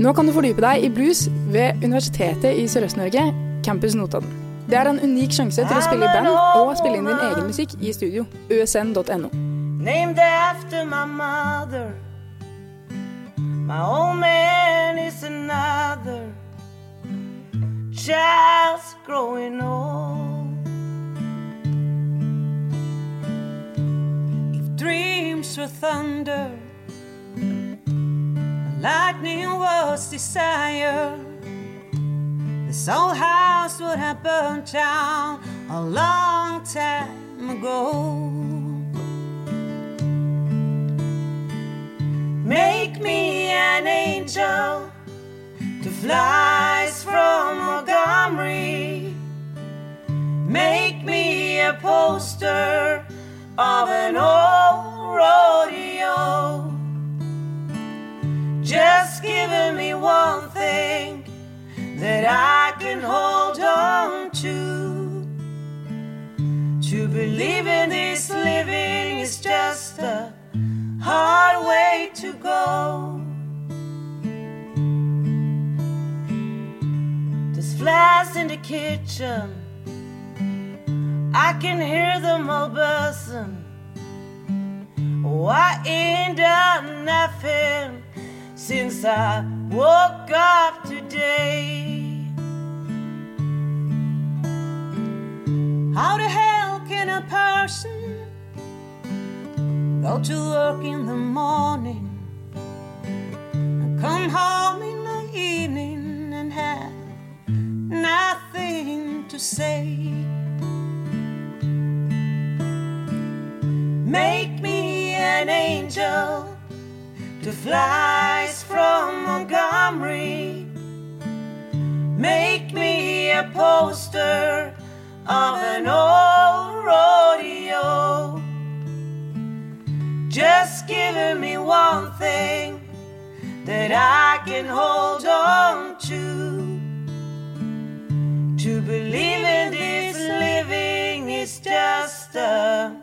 Nå kan du fordype deg i blues ved Universitetet i Sørøst-Norge, Campus Notodden. Det er en unik sjanse til å spille i band og spille inn din egen musikk i studio. usn.no. named after my mother. My old man is another child's growing old. If dreams were thunder, lightning was desire, this old house would have burned down a long time ago. Make me an angel to flies from Montgomery. Make me a poster of an old rodeo. Just giving me one thing that I can hold on to. To believe in this living is just a hard way to go. There's flies in the kitchen. I can hear them all buzzing. I ain't done nothing since I woke up today. How the hell can a person Go to work in the morning and come home in the evening and have nothing to say. Make me an angel to flies from Montgomery. Make me a poster of an old rodeo. Just giving me one thing that I can hold on to. To believe in this living is just a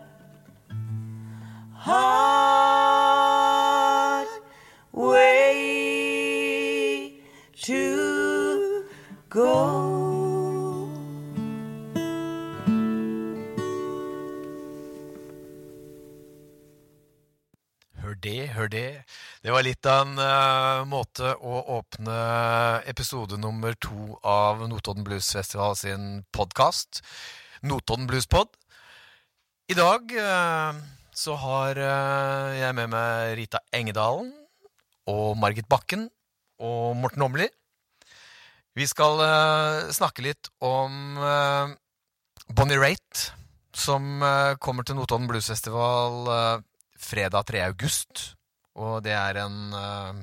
det, hør det. Det var litt av en uh, måte å åpne episode nummer to av Notodden Blues Festival sin podkast. Notodden Bluespod. I dag uh, så har uh, jeg med meg Rita Engedalen og Margit Bakken og Morten Åmli. Vi skal snakke litt om Bonnie Raitt, som kommer til Notodden Blues Festival fredag 3. august. Og det er en eh,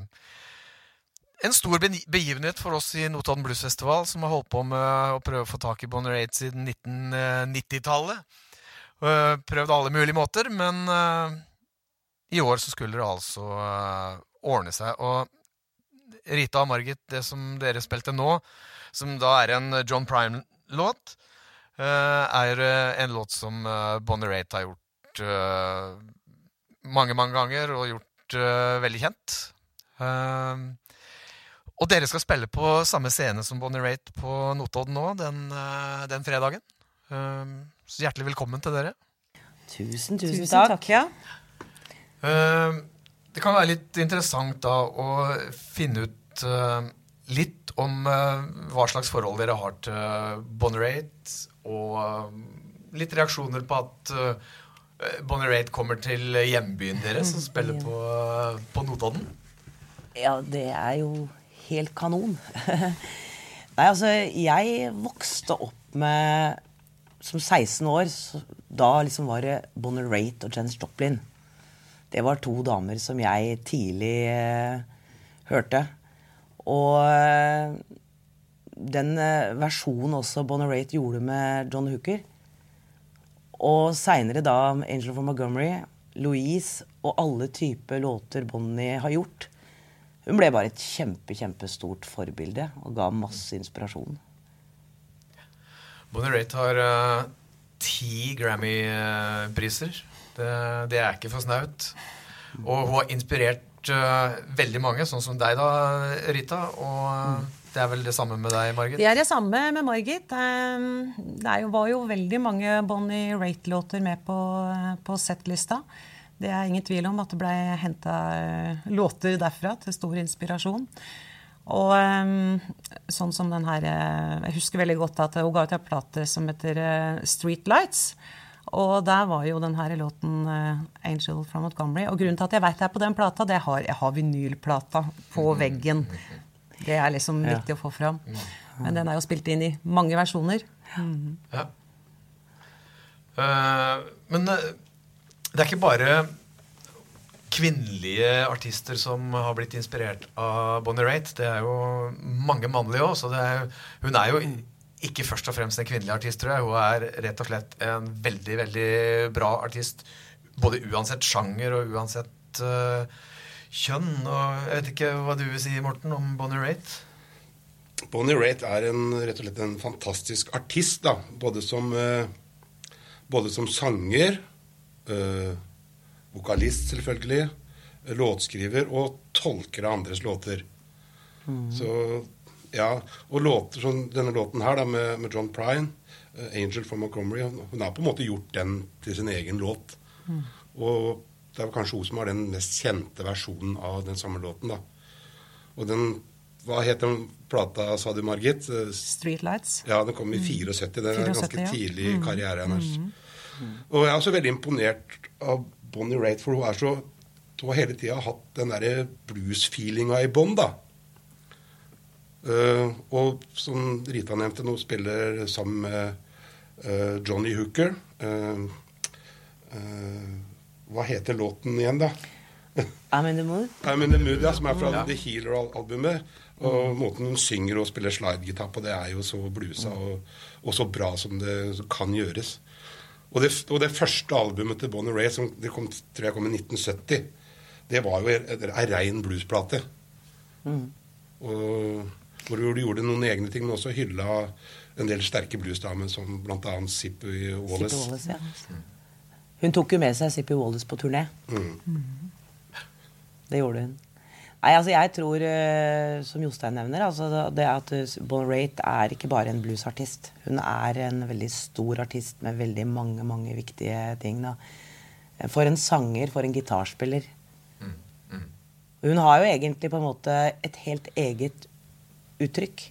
en stor begivenhet for oss i Notodden Blues Festival, som har holdt på med å prøve å få tak i Bonner Aid siden 1990-tallet. Eh, Prøvd alle mulige måter, men eh, i år så skulle det altså eh, ordne seg. Og Rita og Margit, det som dere spilte nå, som da er en John Prime-låt, eh, er eh, en låt som Bonner Raitt har gjort eh, mange, mange ganger, og gjort uh, veldig kjent. Uh, og dere skal spille på samme scene som Bonnie Raitt på Notodden nå, den, uh, den fredagen. Eh, så hjertelig velkommen til dere. Tusen, tusen, Tusen takk. takk. ja. Eh, det kan være litt interessant da å finne ut eh, litt om hva slags forhold dere har til Bonnie Raitt, og litt reaksjoner på at Bonnie Raitt kommer til hjembyen deres og spiller på, på Notodden. Ja, det er jo helt kanon. Nei, altså, jeg vokste opp med Som 16 år, så, da liksom var det Bonnie Raitt og Jens Joplin. Det var to damer som jeg tidlig eh, hørte. Og eh, den eh, versjonen også Bonnie Raitt gjorde med John Hooker, og seinere da Angel for Montgomery, Louise og alle typer låter Bonnie har gjort. Hun ble bare et kjempe, kjempestort forbilde og ga masse inspirasjon. Bonnie Raitt har uh, ti Grammy-priser. Det, det er ikke for snaut. Og hun har inspirert eh, veldig mange, sånn som deg da, Rita. Og Mm. Det er vel det samme med deg, Margit? Det er det samme med Margit. Eh, Det jo, var jo veldig mange Bonnie Raitt-låter med på, på settlista. Det er ingen tvil om at det ble henta låter derfra til stor inspirasjon. Og eh, sånn som den her eh, Jeg husker veldig godt at hun ga ut en plate som heter Streetlights. Street Lights. Og der var jo den her låten eh, 'Angel from Montgomery'. Og grunnen til at jeg veit det er på den plata, det er har, jeg har vinylplata på veggen. Det er liksom viktig å få fram. Men den er jo spilt inn i mange versjoner. Ja. Uh, men uh, det er ikke bare kvinnelige artister som har blitt inspirert av Bonnie Raitt. Det er jo mange mannlige òg, hun er jo ikke først og fremst en kvinnelig artist, tror jeg. Hun er rett og slett en veldig, veldig bra artist. Både uansett sjanger og uansett eh, kjønn. Og jeg vet ikke hva du vil si, Morten, om Bonnie Raitt? Bonnie Raitt er en, rett og slett en fantastisk artist, da. Både som, eh, både som sanger, eh, vokalist selvfølgelig, låtskriver og tolker av andres låter. Så ja, Og låter som denne låten her da, med, med John Prine, eh, 'Angel from Montgomery', hun har på en måte gjort den til sin egen låt. Og det er kanskje hun som har den mest kjente versjonen av den samme låten. da. Og den Hva het den plata, sa du, Margit? Streetlights. Ja, den kom i 74. Det er 74, ganske ja. tidlig i karrieren hennes. Og jeg er også veldig imponert av Bonnie Raitt, for hun er så hun har hele tida hatt den derre blues-feelinga i bånn, da. Uh, og som Rita nevnte, nå spiller sammen med uh, Johnny Hooker. Uh, hva heter låten igjen, da? I'm in the mood. I'm in the mood, ja, som er fra Ja. The Healer-albumet. Og måten hun synger og spiller slidegitar på, det er jo så blusa og, og så bra som det kan gjøres. Og det, og det første albumet til Bonnie Ray, som det kom, tror jeg kom i 1970, det var jo ei rein bluesplate. Og hvor du gjorde noen egne ting, men også hylla en del sterke bluesdamer, som bl.a. Zippy Wallace. Wallace, ja. Hun tok jo med seg Sippy Wallace på turné. Det gjorde hun. Nei, altså jeg tror, eh, som Jostein nevner, altså det at uh, Bon Raitt er ikke bare en bluesartist. Hun er en veldig stor artist med veldig mange, mange viktige ting. Da. For en sanger, for en gitarspiller. Hun har jo egentlig på en måte et helt eget uttrykk.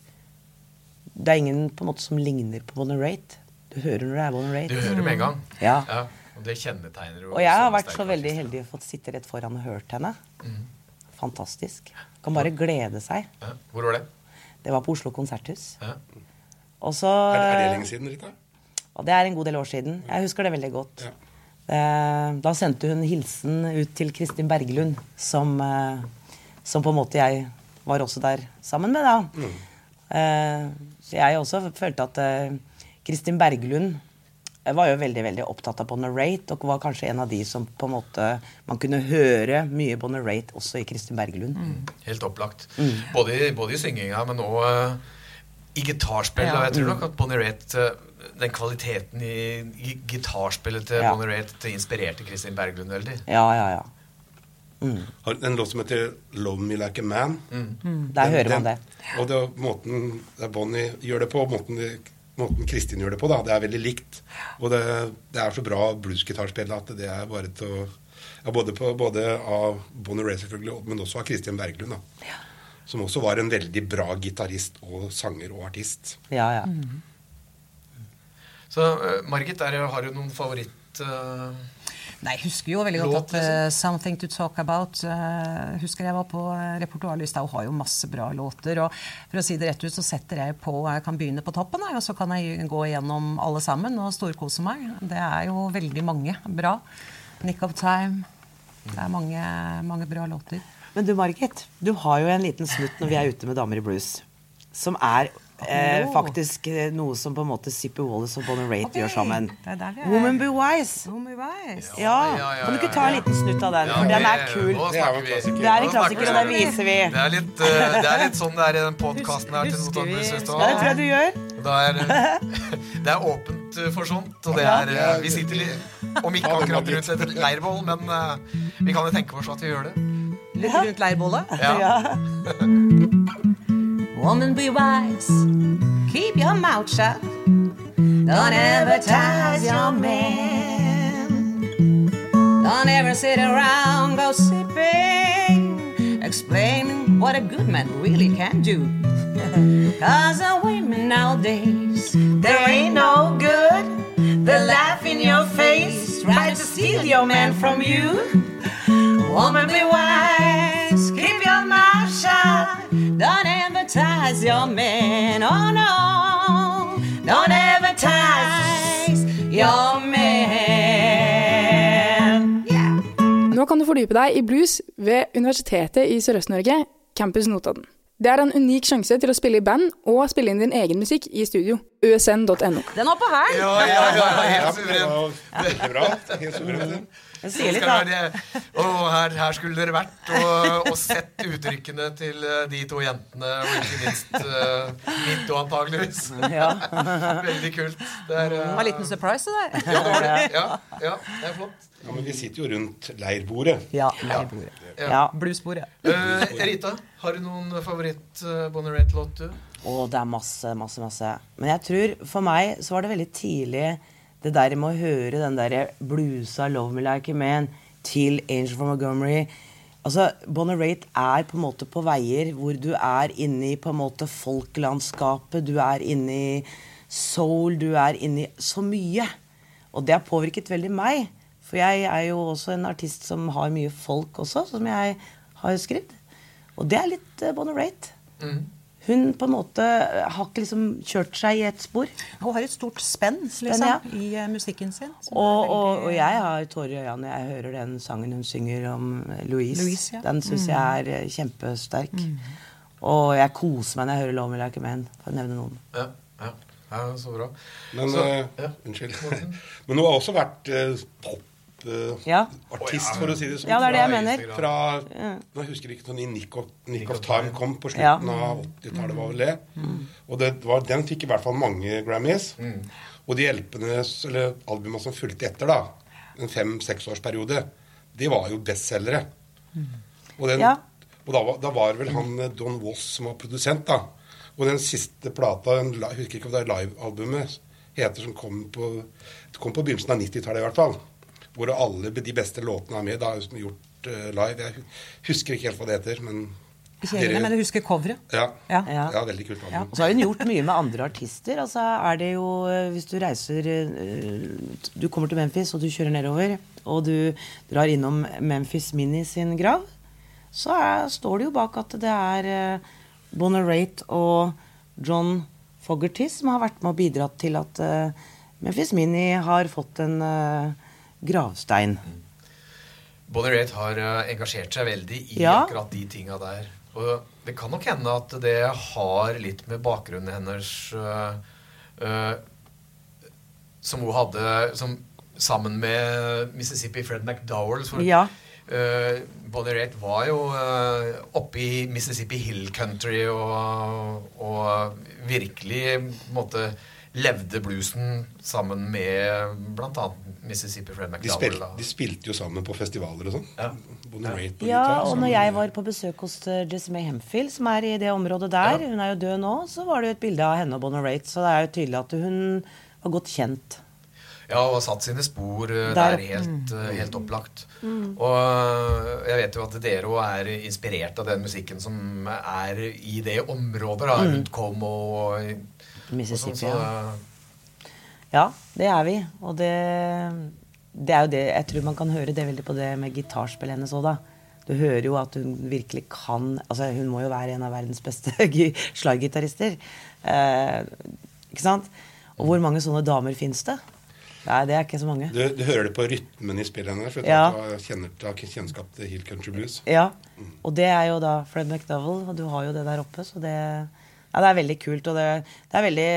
Det er ingen på en måte som ligner på Bonnie Raitt. Du hører når det er Bonnie Raitt. Du hører med en gang. Ja. Ja. Og det kjennetegner jo Og jeg har vært så veldig artist. heldig å fått sitte rett foran og hørt henne. Mm. Fantastisk. Kan bare glede seg. Ja. Hvor var det? Det var på Oslo konserthus. Ja. Og så Er, er det lenge siden, Rita? Og det er en god del år siden. Jeg husker det veldig godt. Ja. Eh, Da sendte hun hilsen ut til Kristin Berglund, som, eh, som på en måte jeg var også der sammen med, da. Mm. Så jeg også følte at eh, Kristin Bergelund jeg var jo veldig veldig opptatt av Bonner Raitt, og var kanskje en av de som på en måte Man kunne høre mye Bonner Raitt også i Kristin Bergelund. Helt opplagt. Mm. Både, i- både i synginga, men òg uh, i gitarspill. Ja. Og jeg tror Mm. nok at Bonner Raitt uh, Den kvaliteten i, gitarspillet til Ja. Bonnie Raitt inspirerte Kristin Berglund veldig. Ja, ja, ja. Mm. En låt som heter 'Love Me Like a Man'. Der hører man det. Og det, er måten der Bonnie gjør det på, måten, det- måten Kristin gjør det på, da, det er veldig likt. Og det, det er så bra bluesgitarspill at det er bare til å ja, både, på, både av Bonnie Ray selvfølgelig, men også av Kristin Berglund. da. Som også var en veldig bra gitarist og sanger og artist. Ja, ja. Så uh, Margit, der har du noen favoritt... uh, Nei, jeg husker jo veldig godt at uh, 'Something to Talk About' uh, husker jeg var på uh, repertoarlista og har jo masse bra låter. Og for å si det rett ut, så setter jeg på Jeg kan begynne på toppen, og så kan jeg gå gjennom alle sammen og storkose meg. Det er jo veldig mange bra. 'Nick of Time'. Det er mange, mange bra låter. Men du, Margit, du har jo en liten snutt når vi er ute med Damer i blues. Som er eh, faktisk eh, noe som på en måte Zippy Wallace og Bonnie Raitt okay. gjør sammen. Woman Be Wise. Woman Be Wise. Ja, ja, ja, Kan du ikke ta en liten snutt av den? Ja, For den er kul. nå Det er snakker en vi. klassiker. Det er en klassiker, og den viser vi. Det er litt, uh, det er litt sånn det er i den podkasten her til Husker til det tror jeg du gjør. Det er, det er åpent uh, for sånt. Og det er, vi sitter litt, om ikke akkurat rundt et leirbål, men uh, vi kan jo tenke oss at vi gjør det. Litt rundt leirbålet. Ja. Woman, be wise. Keep your mouth shut. Don't advertise your man. Don't ever sit around gossiping, explaining what a good man really can do. Cause the women nowadays, there ain't no good. They laugh in your face, try to steal your man from you. Woman, be wise, keep your mouth shut. Don't advertise your man, oh no. Don't advertise your man. Yeah. Nå kan du fordype deg i blues ved Universitetet i Sørøst-Norge, Campus Notodden. Det er en unik sjanse til å spille i band og spille inn din egen musikk i studio. usn.no. Den var på her! Ja, ja, ja, Ja, helt det suverent. Ja. Veldig bra. Helt suverent. Sier litt, da. være- Å, her, her skulle dere vært og, og sett uttrykkene til eh, de to jentene, og ikke minst uh, mitt og antageligvis. Ja. Veldig kult. Det er, uh, en liten surprise, det der. ja, det var det. Ja, ja, det er flott. Ja, men vi sitter jo rundt leirbordet. Ja, leirbordet. Ja. Ja. Bluesbordet. Uh, Rita, har du noen favoritt uh, Bonnie Raitt-låt, du? Å, det er masse, masse, masse. Men jeg tror for meg så var det veldig tidlig det der med å høre den derre blusa 'Love Me Like a Man' til Angel from Montgomery. Altså, Bonnerate er på en måte på veier hvor du er inne i på en måte folklandskapet. du er inne i soul, du er inne i så mye. Og det har påvirket veldig meg. For jeg er jo også en artist som har mye folk også, som jeg har skrevet. Og det er litt uh, Bonnie Raitt. Hun på en måte har ikke liksom kjørt seg i et spor. Hun har et stort spenn liksom, ja. i eh, musikken sin. Og, og, veldig- og jeg har tårer i øynene når jeg hører den sangen hun synger om eh, Louise. Louise, ja. Den syns jeg er kjempesterk. kjempesterk. Og jeg koser meg når jeg hører 'Love Me Like a Man', for å nevne noen. Ja, ja. ja så bra. Men, Så, uh, ja. Unnskyld. Men hun har også vært uh, popartist, Ja. for å si det sånn. Ja, det er det jeg mener. Fra, nå husker jeg ikke når Nick of, Nick of Time kom på slutten av 80-tallet, var vel det. Og det var, den fikk i hvert fall mange Grammys. Og de hjelpende, eller albumene som fulgte etter, da, en fem-seksårsperiode, de var jo bestselgere. Og, den, Ja. og da, var- da var vel han eh, Don Woss som var produsent, da. Og den siste plata, den, jeg husker ikke om det er livealbumet, heter som kom på, kom på begynnelsen av 90-tallet i hvert fall. Hvor alle de beste låtene er med. Da, som er gjort eh, live. Jeg husker ikke helt hva det heter, men Kjellene, heller, men du husker coveret. ja. Ja. Ja. Ja. veldig kult Ja. Og så har hun gjort mye med andre artister. Altså er det jo eh, Hvis du reiser eh, Du kommer til Memphis, og du kjører nedover, og du drar innom Memphis Mini sin grav, så er, står det jo bak at det er Raitt og John Fogerty som har vært med og bidratt til at Memphis Mini har fått en gravstein. Bonnie Raitt har eh, engasjert seg veldig i Ja. akkurat de tinga der. Og det kan nok hende at det har litt med bakgrunnen hennes uh, uh, Som hun hadde som, sammen med Mississippi Fred McDowell. For, Ja. uh, Bonnie Raitt var jo oppe i Mississippi Hill Country og, og virkelig på en måte levde bluesen sammen med bl.a. Mississippi Fred De, spil, de spilte jo sammen på festivaler og sånn. Ja. ja. Raitt Ja, og når jeg var på besøk hos Jessimay Jessamay Hemphill, som er i det området der, Ja. hun er jo død nå, så var det jo et bilde av henne og Bonnie Raitt, så det er jo tydelig at hun var godt kjent. Ja, og har satt sine spor eh, Der. der helt, mm. helt opplagt. Og eh, jeg vet jo at dere òg er inspirert av den musikken som er i det området, da, rundt Como og, og sånn. Så, ja. Ja, det er vi. Og det, det er jo det Jeg tror man kan høre det veldig på det med gitarspillet hennes òg, da. Du hører jo at hun virkelig kan Altså, hun må jo være en av verdens beste gi- slaggitarister. Eh, ikke sant? Og hvor mange sånne damer fins det? Nei, det er ikke så mange. Du, du hører det på rytmen i spillet hennes. For Ja. du til kjennskap til Hill Country Blues. Ja, og det er jo da Fred McDowell, og du har jo det der oppe, så det, Ja, det er veldig kult, og det, det er veldig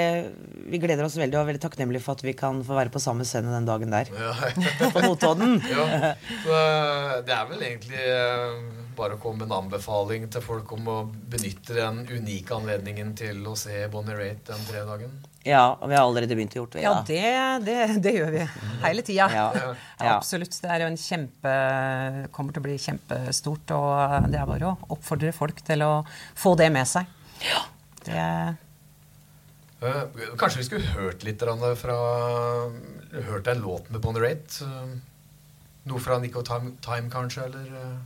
Vi gleder oss veldig og er veldig takknemlige for at vi kan få være på samme scene den dagen der. Ja. På Notodden. Ja, så eh, det er vel egentlig eh, bare å komme med en anbefaling til folk om å benytte den unike anledningen til å se Bonnie Raitt den fredagen. Ja, og vi har allerede begynt å gjøre det. Ja, da. det, det, det gjør vi hele tida. Ja. Ja, Ja. absolutt. Det er jo en kjempe kommer til å bli kjempestort. Og det er bare å oppfordre folk til å få det med seg. Det, Eh, kanskje vi skulle hørt litt fra Hørt en låt med Bonnie Raitt? eh, noe fra Nico Time, Time kanskje, eller eh,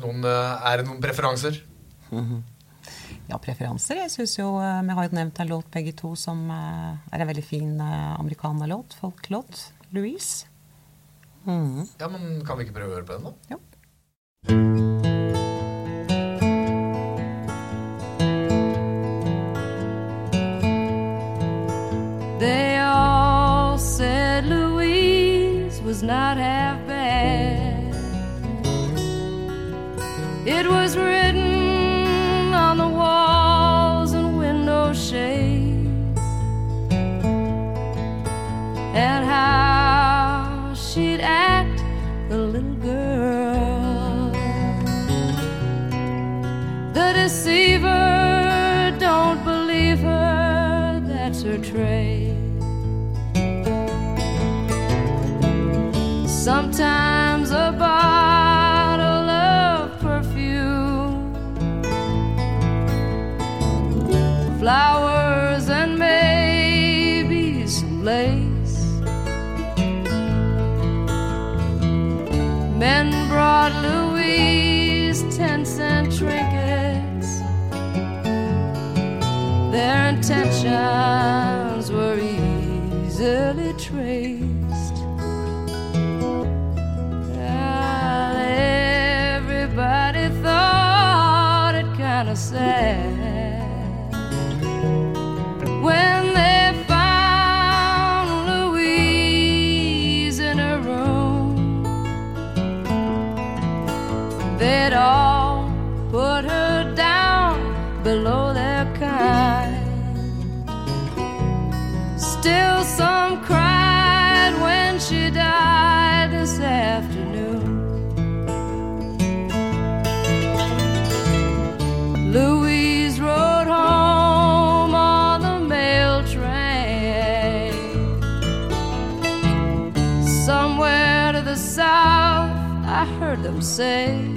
noen, Er det noen preferanser? ja, preferanser. Jeg synes jo Vi har jo nevnt en låt begge to som er en veldig fin amerikanerlåt. Folklåt. Louise. Ja, men Kan vi ikke prøve å høre på den, da? Jo. Was not half bad. It was kind of sad say.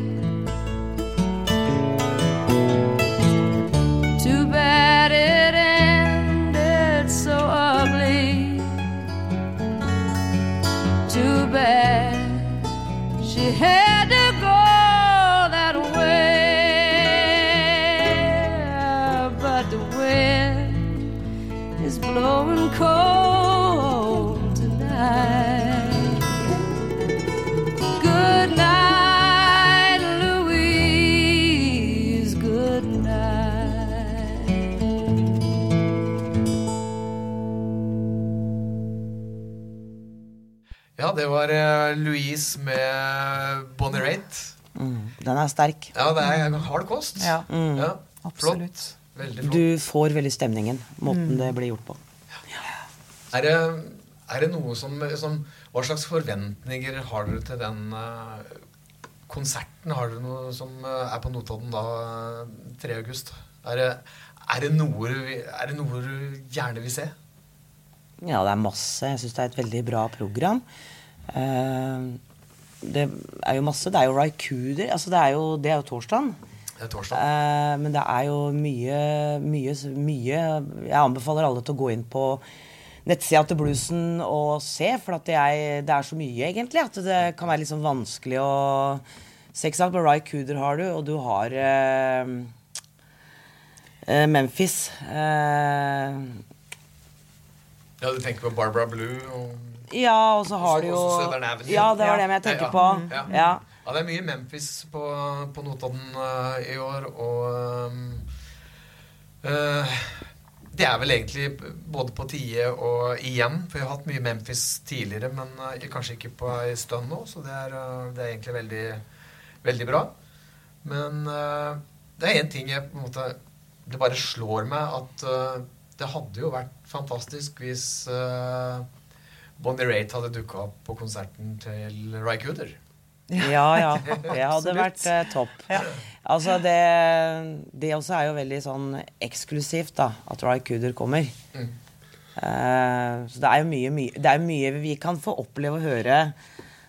Det var eh, Louise med Bonnerate. Mm, den er sterk. Ja, det er hard kost. Ja, Ja, absolutt. Flott. Veldig flott. Du får veldig stemningen. Måten det blir gjort på. Er det, er det noe som, som Hva slags forventninger har dere til den uh, konserten? Har dere noe som uh, er på Notodden da 3. august? Er det, er, det noe, er det noe du gjerne vil se? Ja, det er masse. Jeg syns det er et veldig bra program. Eh, det er jo masse. Det er jo Raikuder. Altså, det er jo, det er jo torsdagen. Det er torsdag. Eh, men det er jo mye, mye, mye Jeg anbefaler alle til å gå inn på nettsida til bluesen og se, for at det, er, det er så mye, egentlig, at det kan være litt sånn vanskelig å se. Ikke sant? Men Ry Cooder har du, og du har eh, eh, Memphis. Eh, Ja, du tenker på Barbara Blue og ja, og så har du jo. Ja, det var det jeg tenkte på. Ja. Ja. Ja, det er mye Memphis på, på Notodden uh, i år, og um, uh, Det er vel egentlig både på tide og igjen, for vi har hatt mye Memphis tidligere, men uh, kanskje ikke på ei stund nå, så det er, det er egentlig veldig, veldig bra. Men det er én ting jeg på en måte det bare slår meg at det hadde jo vært fantastisk hvis uh, Bonnie Raitt hadde dukka opp på konserten til Ry Cooder. Ja, ja. Det hadde vært eh, topp. Altså, det, det også er jo veldig sånn eksklusivt, da, at Ry Cooder kommer. Mm. Eh, så det er jo mye, mye, det er mye vi kan få oppleve og høre.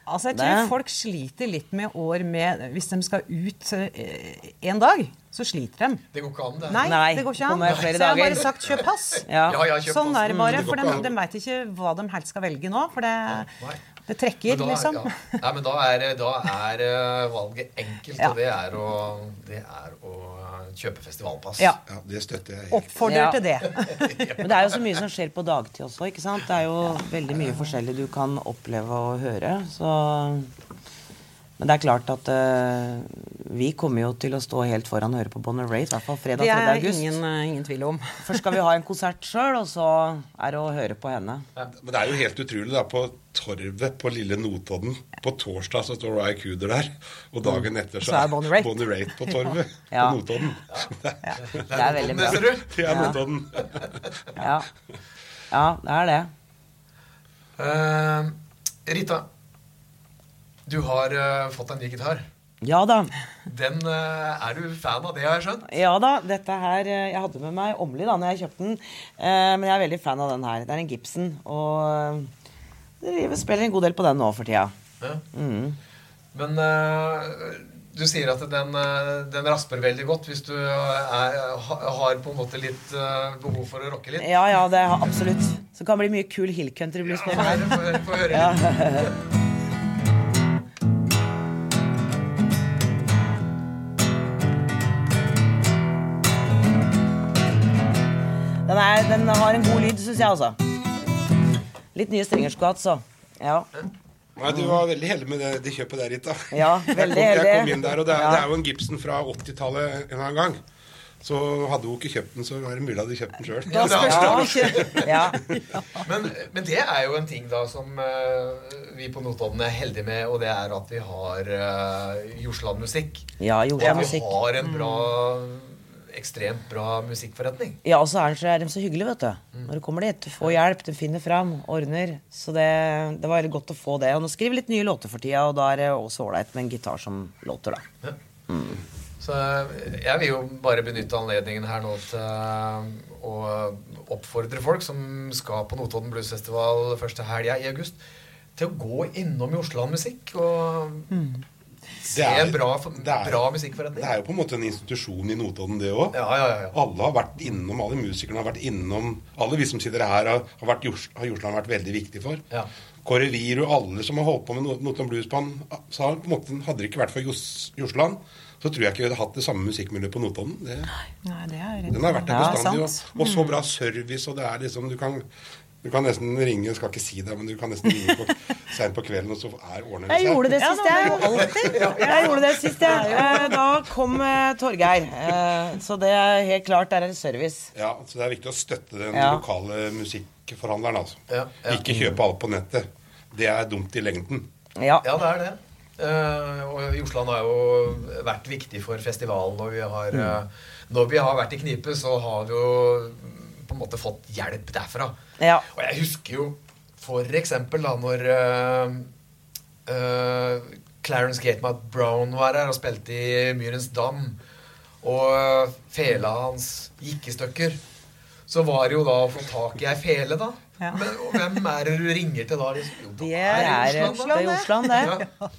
Altså, jeg tror Det- folk sliter litt med år med Hvis de skal ut eh, en dag, så sliter de. Det går ikke an, det. Nei, Nei, det går ikke an. Så jeg har bare sagt kjøp pass. Ja. Ja, ja, kjøp Sånn er det bare. det For de, de veit ikke hva de helst skal velge nå. For det, det trekker, Men da, liksom. ja. Nei, men da er, da er eh, valget enkelt, Ja. og det er å, det er å kjøpe festivalpass. Ja. Ja, det støtter jeg helt. Oppfordrer Ja. til det. Men det er jo så mye som skjer på dagtid også. ikke sant? Det er jo veldig mye forskjellig du kan oppleve og høre. Så Men det er klart at uh, vi kommer jo til å stå helt foran og høre på Bonner Raitt, i hvert fall fredag Det 3. er august. ingen, er ingen tvil om. Først skal vi ha en konsert sjøl, og så er det å høre på henne. Men det er jo helt utrolig, da. På Torvet på lille Notodden på torsdag så står Ry Cooder der. Og dagen etter så, Så er Bonnie Raitt. Bonnie Raitt på Torvet Ja. på Notodden. Det Det er veldig bra. Det ser du. Det er Notodden. Ja. ja, det er det. Uh, Rita, du har uh, fått en ny gitar. Ja da. Den uh, er du fan av, det har jeg skjønt? Ja da, dette her eh, Jeg hadde med meg Åmli da når jeg kjøpte den. Uh, men jeg er veldig fan av den her. Det er en Gibson. Og uh, spiller en god del på den nå for tida. Ja. Mm. Men du sier at den, den rasper veldig godt hvis du er, har på en måte litt eh, behov for å rocke litt. Ja ja, det er absolutt. Så det kan bli mye kul hill country blues på få høre, få høre litt. Den, er, den har en god lyd, syns jeg, altså. Litt nye strenger skulle hatt, så. Ja. Nei, Du var veldig heldig med det, det kjøpet der, Rita. Ja, veldig heldig. jeg kom inn der, og det er, Ja. det er jo en Gibson fra 80-tallet en eller annen gang. Så hadde hun ikke kjøpt den, så var det mulig hun hadde kjøpt den sjøl. Ja, er- ja. Men, men det er jo en ting da som uh, vi på Notodden er heldige med, og det er at vi har uh, Jordsland musikk. ja Og at vi har en bra, ekstremt bra musikkforretning. Ja, og så er, så er de så hyggelige, vet du. Når du kommer dit. Du får hjelp, du finner fram, ordner. Så det, det var veldig godt å få det. Og nå skriver vi litt nye låter for tida, og da er det også ålreit med en gitar som låter, da. Så jeg vil jo bare benytte anledningen her nå til eh, å oppfordre folk som skal på Notodden Bluesfestival første helga i august, til å gå innom Josland Musikk og se Det er- en bra, det er- bra Det er jo på en måte en institusjon i Notodden, det òg. Ja, ja, ja, ja. Alle har vært innom, alle musikerne har vært innom Alle vi som sitter her, har, har, vært, har Jordsland vært veldig viktig for. Ja. Kåre Viru, alle som har holdt på med Not- Notodden Bluesband, sa på en måte, hadde det ikke vært for Jordsland, så tror jeg ikke vi hadde hatt det samme musikkmiljøet på Notodden. Det, Nei, det er den har vært der bestandig. Og, og så bra service, og det er liksom Du kan, du kan nesten ringe Jeg skal ikke si det, men du kan nesten ringe på, seint på kvelden, og så er ordner det Jeg gjorde det sist, jeg. alltid. Jeg gjorde det sist, jeg. Eh, Da kom eh, Torgeir. Eh, Så det er helt klart, det er en service. Ja, så det er viktig å støtte den Ja. lokale musikkforhandleren, altså. Ja, ja. Ikke kjøpe alt på nettet. Det er dumt i lengden. Ja. Ja, det er det. Og og Josland har jo vært viktig for festivalen. Og vi har, eh, når vi har vært i knipe, så har vi jo på en måte fått hjelp derfra. Ja. Og jeg husker jo for eksempel da når eh, eh, Clarence Gatemat Brown var her og spilte i Myrens Dam, og eh, fela hans gikk i stykker, så var det jo da å få tak i ei fele, da. Ja. Men, og hvem er det du ringer til da? Jo, Det er, Josland, det er Josland, det. Ja.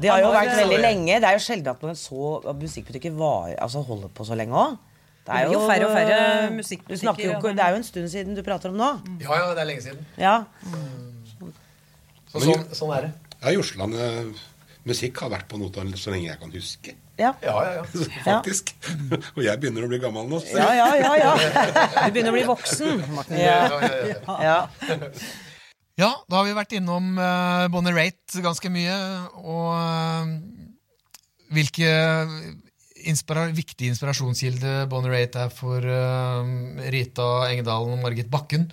Det har jo vært veldig lenge. Det er jo sjelden at noen så at musikkbutikker var, altså holder på så lenge òg. Det Det blir jo færre og færre musikkbutikker, du jo ja, ikke, men- Det er jo en stund siden du prater om nå. Ja, ja, det er lenge siden. Ja. Så sånn, sånn er det. Ja, Josland eh, musikk har vært på Notodden så lenge jeg kan huske. Ja, Ja, ja, ja. Faktisk. Og jeg begynner å bli gammel nå. så- ja, ja. ja, ja. Du begynner å bli voksen. Martin. ja. ja, ja, ja. ja. Ja, da har vi vært innom uh, Bonnie Rate ganske mye. Og eh, hvilke inspira viktig inspirasjonskilde Bonnie Rate er for uh, Rita Engedalen og Margit Bakken.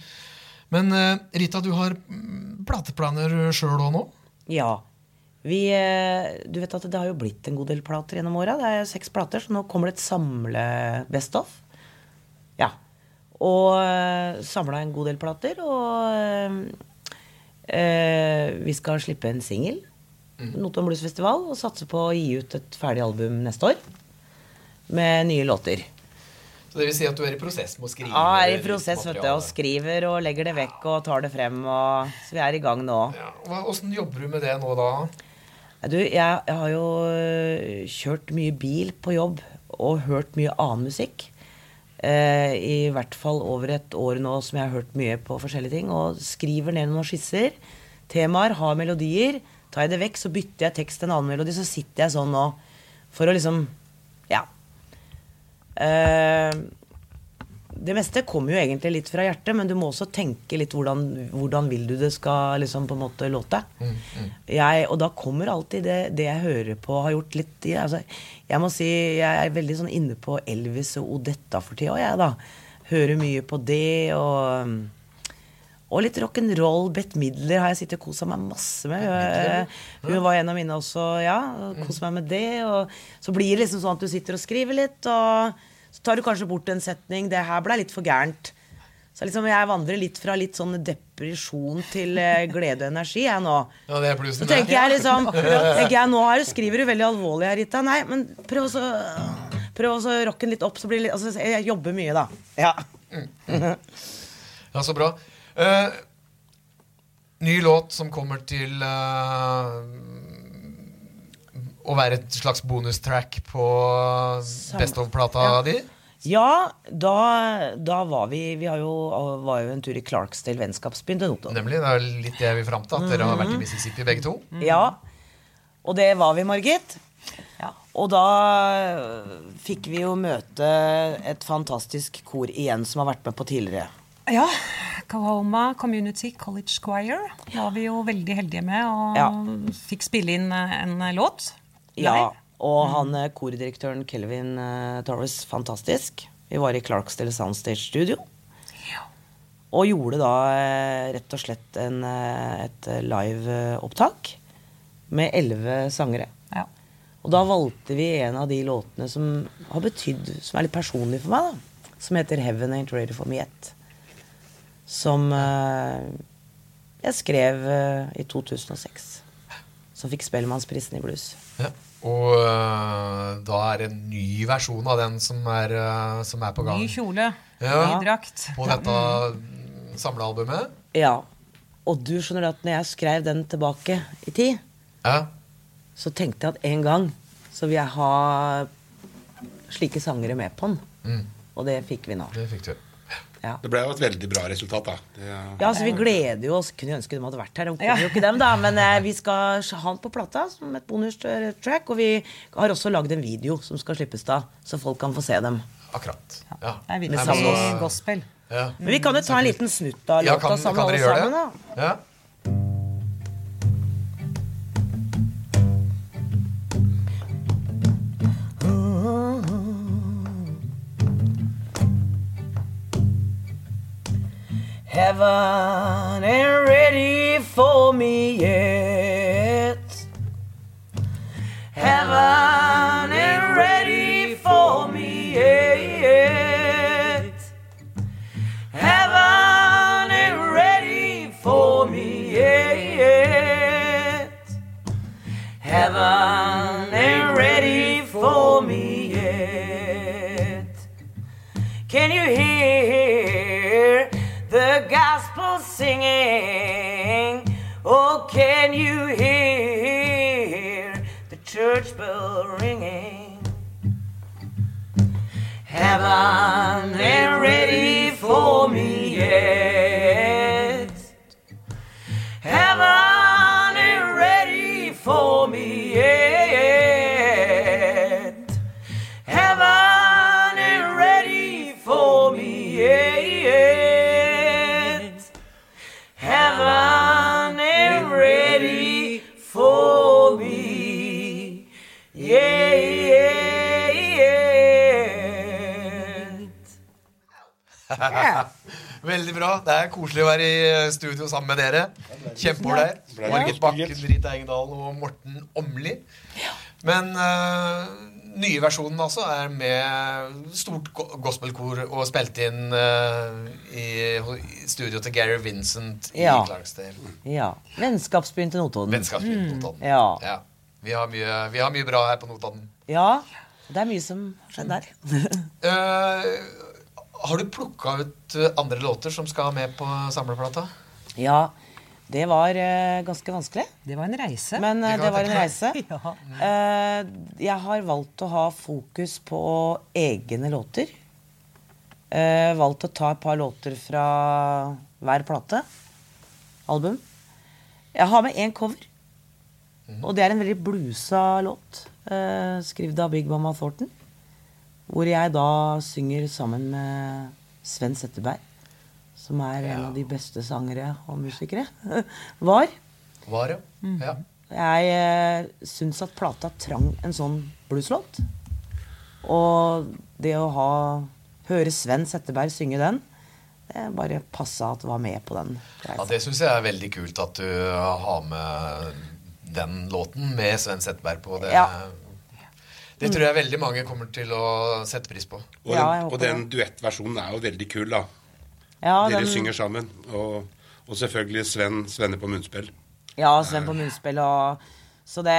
Men uh, Rita, du har mm, plateplaner sjøl òg nå? ja. Vi, eh, du vet at Det har jo blitt en god del plater gjennom åra. Det er seks plater, så nå kommer det et samle Best of. Og uh, samla en god del plater. Og eh, vi skal slippe en singel. Notodden Blues Festival. Og satse på å gi ut et ferdig album neste år. Med nye låter. Så det vil si at du er i prosess med å skrive? Ja, jeg er i prosess, vet du. Og skriver og legger det vekk og tar det frem. Og, så vi er i gang nå. Ja, Åssen jobber du med det nå, da? Du, jeg, jeg har jo øh, kjørt mye bil på jobb og hørt mye annen musikk. Eh, I hvert fall over et år nå som jeg har hørt mye på forskjellige ting. Og skriver ned noen skisser. Temaer, har melodier. Tar jeg det vekk, så bytter jeg tekst til en annen melodi. Så sitter jeg sånn nå for å liksom det meste kommer jo egentlig litt fra hjertet, men du må også tenke litt hvordan, hvordan vil du det skal liksom på en måte låte. Jeg, og da kommer alltid det, det jeg hører på, har gjort litt i altså, Jeg må si jeg er veldig sånn inne på Elvis og Odetta for tida, jeg, da. Hører mye på det og og litt rock'n'roll. Bett Midler har jeg sittet og kosa meg masse med. Hun, hun var en av mine også, ja. og Kosa meg med det. Og så blir det liksom sånn at du sitter og skriver litt, og så tar du kanskje bort en setning. Det her ble litt for gærent. Så liksom jeg vandrer litt fra litt sånn depresjon til eh, glede og energi, jeg nå. Ja, det er Så tenker jeg liksom tenker jeg, Nå her skriver du veldig alvorlig her, Rita. Nei, men prøv også Prøv også å rocke den litt opp, så blir det litt Altså, jeg jobber mye, da. Ja. Ja, så bra. Eh, ny låt som kommer til uh, å være et slags bonustrack på Best of-plata di. Ja, da, da var vi Vi har jo, var jo en tur i Clarksdale vennskapsbyen til Notodden. Nemlig. Det er litt det jeg vil fram til. At dere har vært i Mississippi begge to. Ja. Og det var vi, Margit. Ja. Og da fikk vi jo møte et fantastisk kor igjen som har vært med på tidligere. Ja. Kahoma Community College Choir var vi jo veldig heldige med, og Ja. fikk spille inn eh, en låt. Ja, og han eh, kordirektøren Kelvin Torres, fantastisk. Vi var i Clarksdale Soundstage Studio. Og gjorde da eh, rett og slett en, eh, et live-opptak med elleve sangere. Ja. Og da valgte vi en av de låtene som har betydd Som er litt personlig for meg, da. Som heter 'Heaven Ain't Ready For Me Yet'. Som eh, jeg skrev eh, i 2006. Som fikk Spellemannsprisen i blues. Ja. Og uh, da er det en ny versjon av den som er, uh, som er på gang Ny kjole, Ja. ny drakt. på dette mm, samlealbumet. Ja. Og du skjønner at når jeg skrev den tilbake i tid, Ja. så tenkte jeg at en gang så vil jeg ha slike sangere med på den. Mm. Og det fikk vi nå. Det fikk du. Ja. Det ble jo et veldig bra resultat, da. Det, Ja, så Vi gleder jo oss. Kunne ønske de hadde vært her. De kommer Ja. jo ikke dem da Men eh, vi skal ha den på plata som et bonustrack. Og vi har også lagd en video som skal slippes da, så folk kan få se dem. Akkurat. Ja. Det er Med virkelig samme- gospel. Ja. Men vi kan jo ta en liten snutt av låta sammen, alle sammen. da Ja. Heaven ain't ready for me yet. Heaven ain't ready for me yet. Heaven ain't ready for me yet. Heaven ain't ready for me yet. Can you hear gospel singing? Oh, can you hear the church bell ringing? Heaven ain't ready for me yet. Heaven ain't ready for Veldig bra. Det er koselig å være i studio sammen med dere. Kjempeålreit. Margit Bakken, Rita Engedal og Morten Åmli. Men uh, nye versjonen altså er med stort gospelkor og spilt inn uh, i, i studio til Gary Vincent i Ja. Clarksdale. Ja. Vennskapsbyen til Notodden. Vennskapsbyen til Notodden. Ja. Vi, har mye, vi har mye bra her på Notodden. Ja, det er mye som har skjedd der. Eh, har du plukka ut eh, andre låter som skal med på samleplata? ja, det var uh, ganske vanskelig. Det var en reise. Men uh, Det det var en reise. ja. uh, jeg har valgt å ha fokus på egne låter. Eh, valgt å ta et par låter fra hver plate. Album. Jeg har med én cover. Og det er en veldig blusa låt. Eh, skrevet av Big Mama Thornton. Hvor jeg da synger sammen med Sven Setteberg. Som er en av de beste sangere og musikere. Var. Var, ja. ja. Jeg eh, syns at plata trang en sånn blueslåt. Og det å ha høre Sven Setteberg synge den, det bare passa at det var med på den. Ja. Det syns jeg er veldig kult at du har med den låten med Sven Setteberg på. Det, Ja. Det tror jeg veldig mange kommer til å sette pris på. Og, den, ja, og den duettversjonen er jo veldig kul, da. Ja, Dere den- synger sammen. Og, og selvfølgelig Sven Svenne på munnspill. Ja, Sven på munnspill og Så det,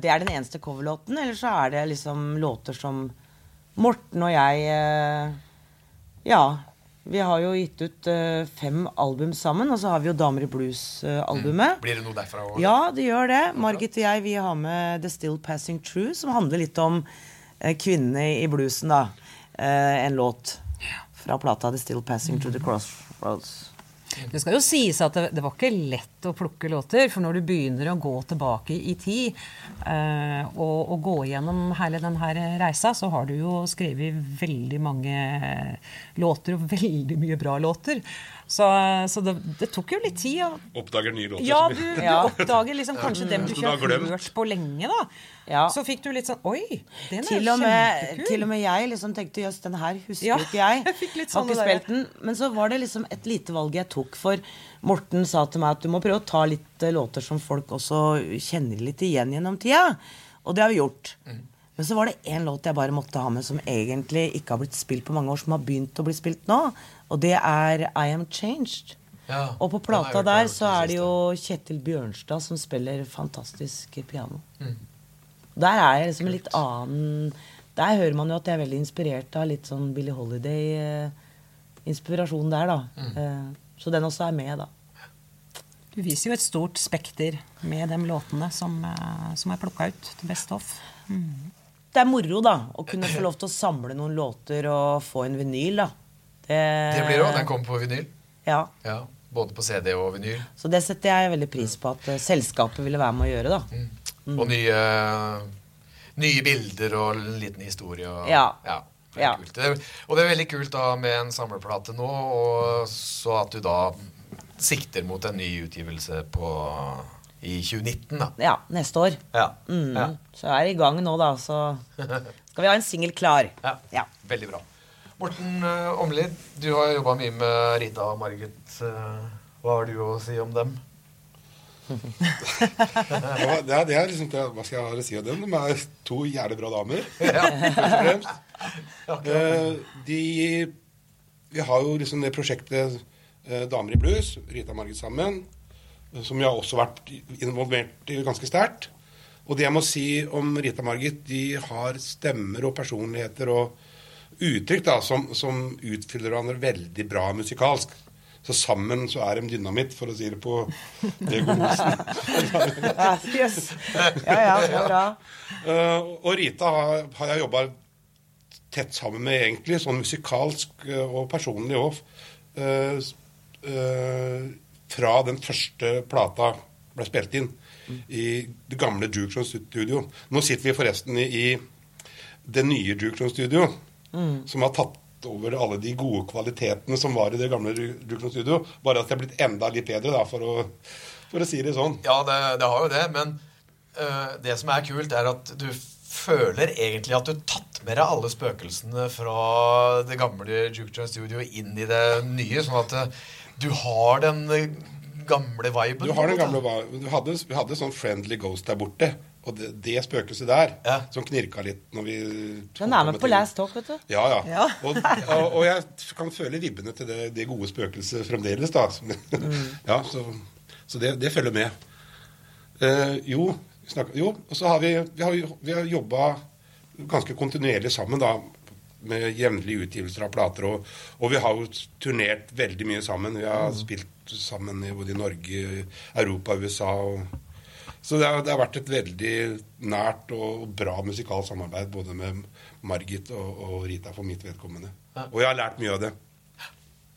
det er den eneste coverlåten. Eller så er det liksom låter som Morten og jeg eh, Ja. Vi har jo gitt ut uh, fem album sammen, og så har vi jo Damer i blues-albumet. Blir det noe derfra òg? Ja, det gjør det. Margit og jeg vi har med The Still Passing True, som handler litt om uh, kvinnene i bluesen, da. Eh, en låt fra plata The Still Passing Through the Crossroads. Det skal jo sies at det, det var ikke lett å plukke låter. For når du begynner å gå tilbake i tid eh, og, og gå gjennom hele denne reisa, så har du jo skrevet veldig mange låter, og veldig mye bra låter. Så, så det, det tok jo litt tid. å- Oppdager nye låter. Ja, du, du Ja. oppdager liksom kanskje dem du ikke har har hørt på lenge, da. Ja. Så fikk du litt sånn Oi, den er Til og, med, kjempekul. til og med jeg liksom tenkte jøss, den her husker Ja, ikke jeg. jeg fikk litt har sånn ikke spilt den. Men så var det liksom et lite valg jeg tok, for Morten sa til meg at du må prøve å ta litt eh, låter som folk også kjenner litt igjen gjennom tida. Og det har vi gjort. Men så var det én låt jeg bare måtte ha med som egentlig ikke har blitt spilt på mange år, som har begynt å bli spilt nå. Og det er I Am Changed. Ja, Og på plata hørt der så er det jo Kjetil Bjørnstad som spiller fantastisk piano. Mm. Der er jeg liksom Kult. litt annen Der hører man jo at jeg er veldig inspirert av litt sånn Billie Holiday-inspirasjon der, da. Mm. Eh, Så den også er med, da. Du viser jo et stort spekter med de låtene som, eh, som er plukka ut til Best Of. Det er moro, da, å kunne få lov til å samle noen låter og få en vinyl, da. Det blir det òg. Den kommer på vinyl. Ja. Ja, både på CD og vinyl. Så det setter jeg veldig pris på at eh, selskapet ville være med å gjøre, da. Og nye, nye bilder og en liten historie. Og, Ja. Ja. Kult. Det, og det er veldig kult da med en samleplate nå, og så at du da sikter mot en ny utgivelse på i 2019, da. Ja, neste år. Ja. Mm. Ja. Så er i gang nå, da, så skal vi ha en singel klar. Ja. Ja. Veldig bra. Morten uh, Omlid, du har jobba mye med Rita og Margit. eh, hva har du å si om dem? Ja, det, er, det er liksom Hva skal jeg ha å si om dem? De er to jævlig bra damer. Eh, de Vi har jo liksom det prosjektet eh, Damer i blues, Rita og Margit sammen, eh, som jeg har også vært involvert i ganske sterkt. Og det jeg må si om Rita og Margit, de har stemmer og personligheter og uttrykk da, som, som utfyller hverandre veldig bra musikalsk. Så sammen så er de dynamitt, for å si det på det gode yes. ja, ja, bra. Eh, og Rita har, har jeg jobba tett sammen med, egentlig, sånn musikalsk eh, og personlig òg. Fra den første plata ble spilt inn i det gamle Jukeson Studio. Nå sitter vi forresten i, i det nye Jukeson Studio, som har tatt over alle de gode kvalitetene som var i det gamle Jukeson Studio. Bare at det er blitt enda litt bedre, da, for å, for å si det sånn. Ja, det, det har jo det, men øh, det som er kult, er at du føler egentlig at du har tatt med deg alle spøkelsene fra det gamle Juke Studio inn i det nye, sånn at øh, du har den øh, gamle viben. Du har den gamle viben. du hadde, Vi hadde sånn Friendly Ghost der borte. Og det, det spøkelset der, Ja. som knirka litt når vi Den er med på Last Talk, vet du. Ja, ja. Ja. Og, og, og jeg kan føle vibbene til det, det gode spøkelset fremdeles, da. Mm. Ja, så, så det, det følger med. Eh, jo, snakker- jo, og så har vi, vi har, vi har jobba ganske kontinuerlig sammen, da. Med jevnlige utgivelser av plater. Og, og vi har jo turnert veldig mye sammen. Vi har spilt sammen i både i Norge, Europa, USA. Og, så det har, det har vært et veldig nært og bra musikalt samarbeid både med Margit og, og Rita for mitt vedkommende. Og jeg har lært mye av det.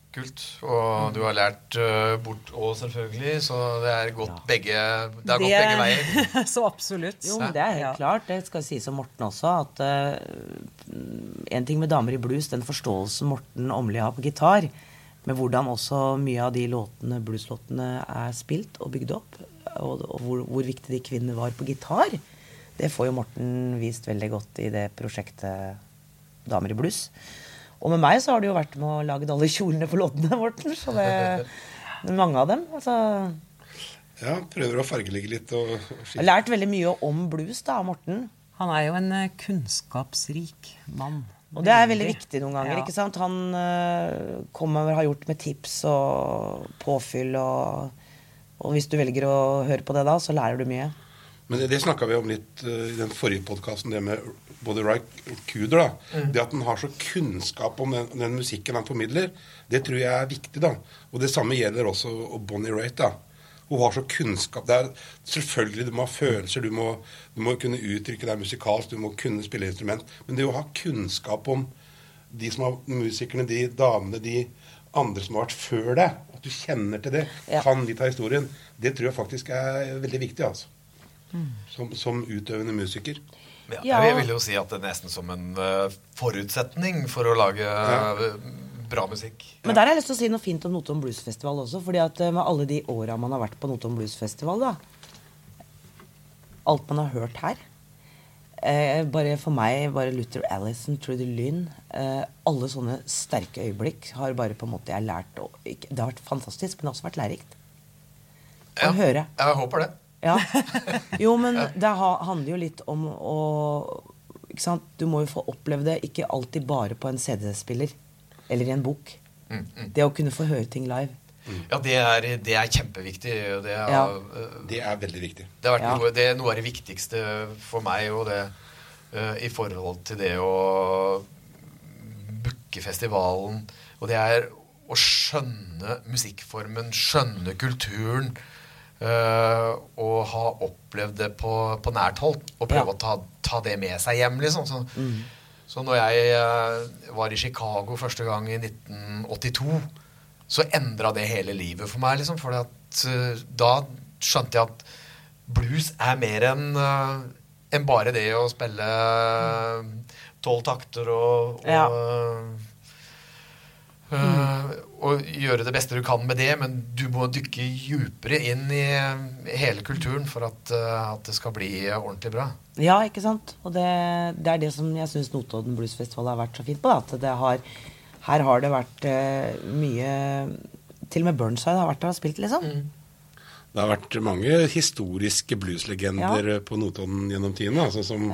Kult. Og du har lært eh, bort òg, selvfølgelig, så det er gått begge Det er gått begge veier. Så absolutt. Jo, men det er helt Ja. klart. Det skal sies om Morten også. At uh, en ting med damer i blues, den forståelsen Morten Åmli har på gitar, med hvordan også mye av de låtene, blueslåtene er spilt og bygd opp, og, og hvor, hvor viktig de kvinnene var på gitar, det får jo Morten vist veldig godt i det prosjektet Damer i blues. Og med meg så har det jo vært med å lage alle kjolene på loddene, Morten. Så det, er mange av dem. Altså, Ja, prøver å fargelegge litt og, og jeg har skifte. lært veldig mye om blues da, av Morten. Han er jo en eh, kunnskapsrik mann. Og det er veldig viktig noen ganger. Ja. ikke sant? Han øh, kommer har gjort med tips og påfyll og Og hvis du velger å høre på det da, så lærer du mye. Men det, det snakka vi om litt uh, i den forrige podkasten, det med både Ry Cooder. da. Det at han har så kunnskap om den, den musikken han formidler, det tror jeg er viktig. da. Og det samme gjelder også Bonnie Raitt. da. Hun har så kunnskap. Det er, selvfølgelig, Du må ha følelser, du må, du må kunne uttrykke deg musikalsk, du må kunne spille instrument. Men det å ha kunnskap om de som har musikerne, de damene, de andre som har vært før deg, at du kjenner til det, Ja. kan litt av historien, det tror jeg faktisk er veldig viktig. altså. Som, som utøvende musiker. Ja, Ja. Jeg vil jo si at det er nesten som en eh, forutsetning for å lage eh, bra musikk. Men der har jeg lyst til å si noe fint om Notodden Bluesfestival også. fordi at øh, med alle de åra man har vært på Notodden Bluesfestival, da Alt man har hørt her eh, Bare for meg, bare Luther Allison, Trudy Lynn eh, Alle sånne sterke øyeblikk har bare på en måte jeg lært å, ikke, Det har vært fantastisk, men det har også vært lærerikt. Å høre. Jeg håper det. Ja. Jo, men det handler jo litt om å ikke sant? Du må jo få oppleve det ikke alltid bare på en CD-spiller eller i en bok. Mm, Det å kunne få høre ting live. Ja, det er, det er kjempeviktig. Det, er, Ja. uh, Det er veldig viktig. det vært Ja. noe, det er noe av det viktigste for meg og det, uh, i forhold til det å booke festivalen. Og det er å skjønne musikkformen, skjønne kulturen. Eh, og ha opplevd det på, på nært hold. Og prøve Ja. å ta, ta det med seg hjem, liksom. Så, så når jeg uh, var i Chicago første gang i 1982, så endra det hele livet for meg, liksom. For da skjønte jeg at blues er mer enn eh, enn bare det å spille tolv takter og, og Ja. Og gjøre det beste du kan med det, men du må dykke djupere inn i hele kulturen for at, eh, at det skal bli ordentlig bra. Ja, ikke sant? Og det, det er det som jeg syns Notodden Bluesfestival har vært så fint på. Da. At det har, her har det vært uh, mye Til og med Burnside har vært der og spilt, liksom. Det har vært mange historiske blueslegender på Notodden gjennom tidene. Altså, som,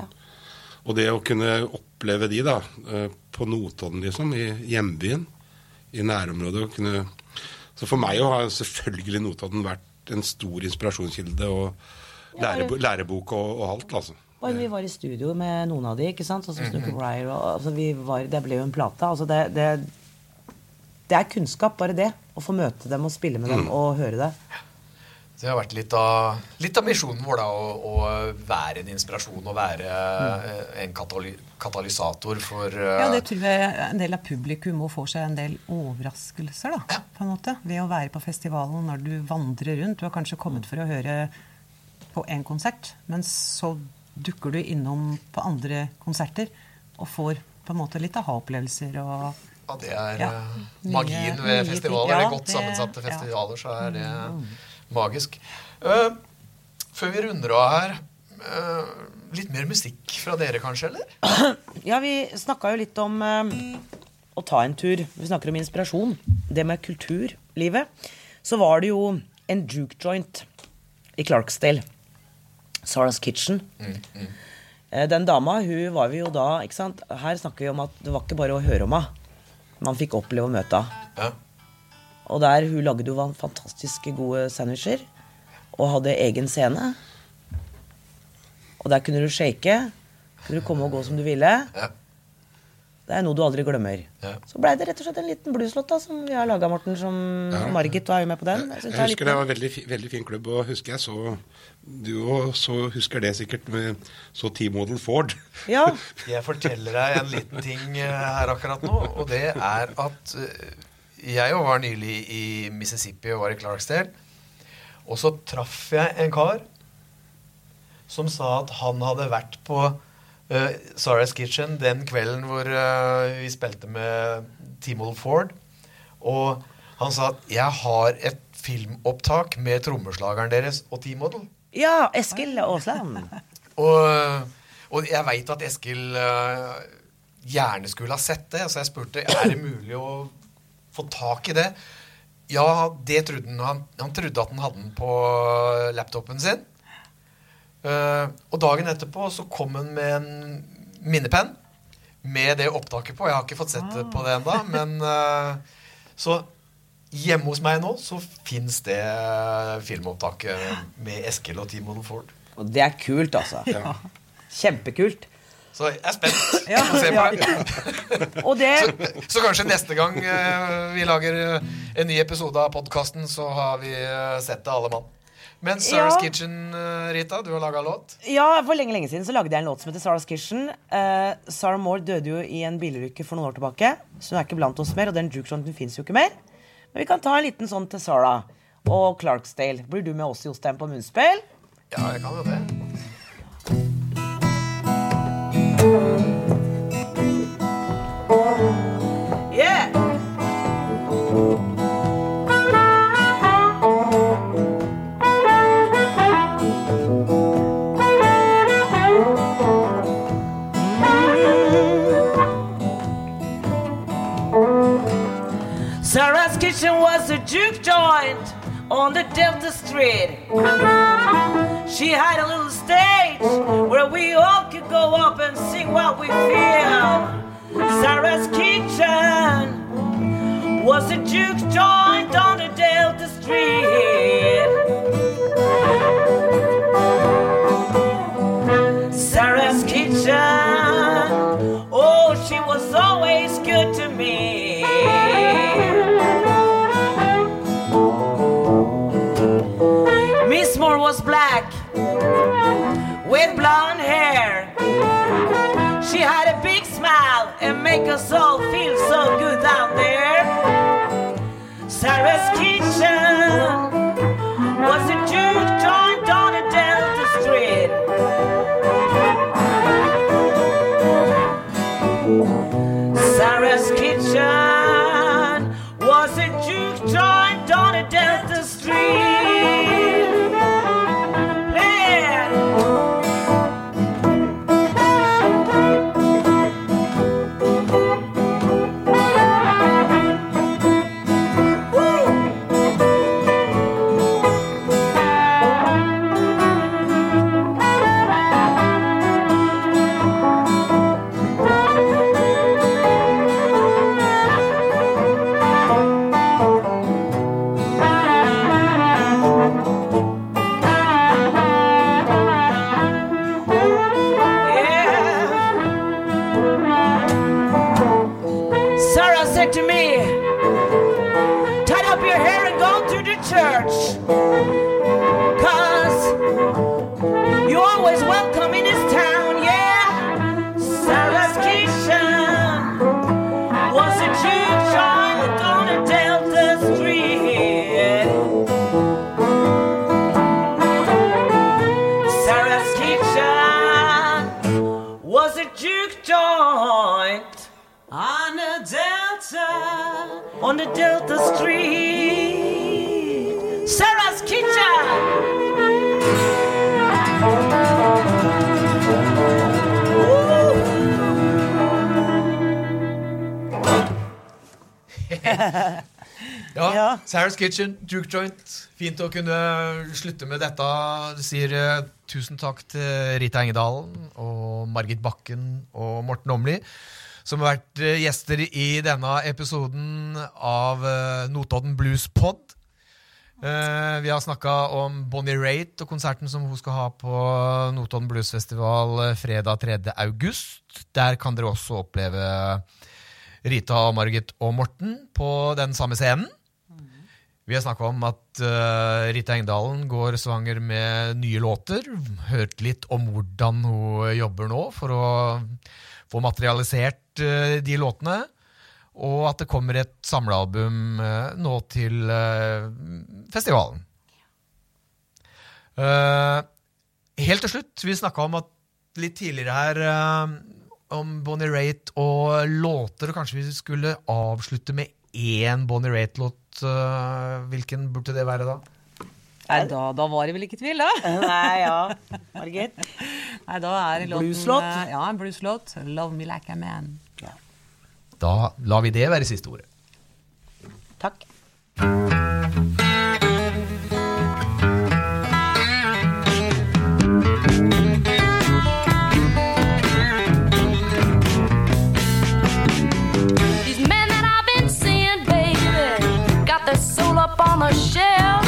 Og det å kunne oppleve de da, eh, på Notodden, liksom, i hjembyen, i nærområdet og kunne, Så for meg har selvfølgelig Notodden vært en stor inspirasjonskilde og lærebo lærebok og, og alt, altså. Og vi var i studio med noen av de, ikke sant? Sånn som Snooker Briar. Altså, vi var, det ble jo en plate. Altså, det, det, det er kunnskap, bare det. Å få møte dem og spille med dem og høre det. Så det har vært litt av, litt av misjonen vår da, å, å være en inspirasjon og være mm. en katali katalysator for uh... Ja, det tror jeg en del av publikum må få seg en del overraskelser, da, på en måte, ved å være på festivalen når du vandrer rundt. Du har kanskje kommet for å høre på én konsert, men så dukker du innom på andre konserter og får på en måte litt aha-opplevelser og Ja, det er Ja, eh, nye- magien nye ved ting. festivaler. Ja, er godt det- sammensatte ja. Mm. festivaler, så er det magisk. Uh, før vi runder av her, uh, litt mer musikk fra dere kanskje, eller? Ja, vi snakka jo litt om uh, å ta en tur. Vi snakker om inspirasjon. Det med kulturlivet. Så var det jo en juke joint i Clarksdale Sarah's Kitchen. Eh, Den dama, hun var vi jo da ikke sant? Her snakker vi om at det var ikke bare å høre om henne. Man fikk oppleve å møte henne. Ja. Og der hun lagde jo fantastiske gode sandwicher. Og hadde egen scene. Og der kunne du shake. Kunne du komme og gå som du ville. Ja. Det er noe du aldri glemmer. Ja. Så blei det rett og slett en liten blueslåt som vi har laga, Morten. Som Margit var jo med på den. Jeg Jeg er husker det var en veldig, veldig fin klubb, og husker jeg så Du også husker det sikkert med så T-model Ford. Ja. Jeg forteller deg en liten ting eh, her akkurat nå, og det er at eh, jeg var nylig i Mississippi og var i Clarksdale. Og så traff jeg en kar som sa at han hadde vært på uh, Sarah's Kitchen den kvelden hvor uh, vi spilte med T-Model Ford. Og han sa at 'jeg har et filmopptak med trommeslageren deres og T-Model'. ja, Eskil Aasland. Og, og jeg veit at Eskil uh, gjerne skulle ha sett det, så jeg spurte er det mulig å få tak i det. Ja, det trodde han. Han, han trodde at han hadde den på laptopen sin. Uh, og dagen etterpå så kom han med en minnepenn med det opptaket på. Jeg har ikke fått sett det på det ennå, men uh, Så hjemme hos meg nå så fins det filmopptaket med Eskil og Model Ford. Og det er kult, altså. Kjempekult. Så jeg er spent på å se på det. Og det Så kanskje neste gang eh, vi lager eh, en ny episode av podkasten, så har vi eh, sett det alle mann. Men Sarah's Ja. Kitchen, Rita, du har laga låt. Ja, for lenge lenge siden så lagde jeg en låt som heter Sarah's Kitchen. Uh, Sarah Moore døde jo i en bilulykke for noen år tilbake, så hun er ikke blant oss mer. Og den jukejointen fins jo ikke mer. Men vi kan ta en liten sånn til Sarah og Clarksdale. Blir du med oss, Jostein, på munnspill? Ja, jeg kan jo det. Yeah! Sarah's kitchen was a juke joint on the Delta Street. She had a little stage where we all could go up and sing what we feel. Sarah's kitchen was a juke joint on the Delta Street. With blonde hair. She had a big smile and make us all feel so good down there. Sarah's kitchen Ja, Ja. Sarah's Kitchen, Duke Joint. Fint å kunne slutte med dette. Du sier uh, tusen takk til Rita Engedalen og Margit Bakken og Morten Åmli, som har vært eh, gjester i denne episoden av eh, Notodden Blues Pod. Vi har snakka om Bonnie Raitt og konserten som hun skal ha på Notodden Blues Festival eh, fredag 3. august. Der kan dere også oppleve Rita, Margit og Morten på den samme scenen. Vi har snakka om at uh, Rita Engdalen går svanger med nye låter. Hørt litt om hvordan hun jobber nå for å få materialisert uh, de låtene. Og at det kommer et samlealbum uh, nå til festivalen. Helt til slutt, vi snakka om at litt tidligere her om Bonnie Raitt og låter, og kanskje vi skulle avslutte med én Bonnie Raitt-låt. eh, hvilken burde det være da? Nei, da, da var det vel ikke tvil, da. Nei, ja. Margit? Nei, da er låten Blueslåt? eh, Ja, en blueslåt. 'Love Me Like a Man'. Da lar vi det være siste ordet. Takk. On the shelf.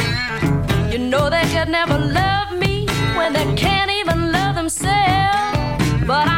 You know they could never love me when they can't even love themselves. But I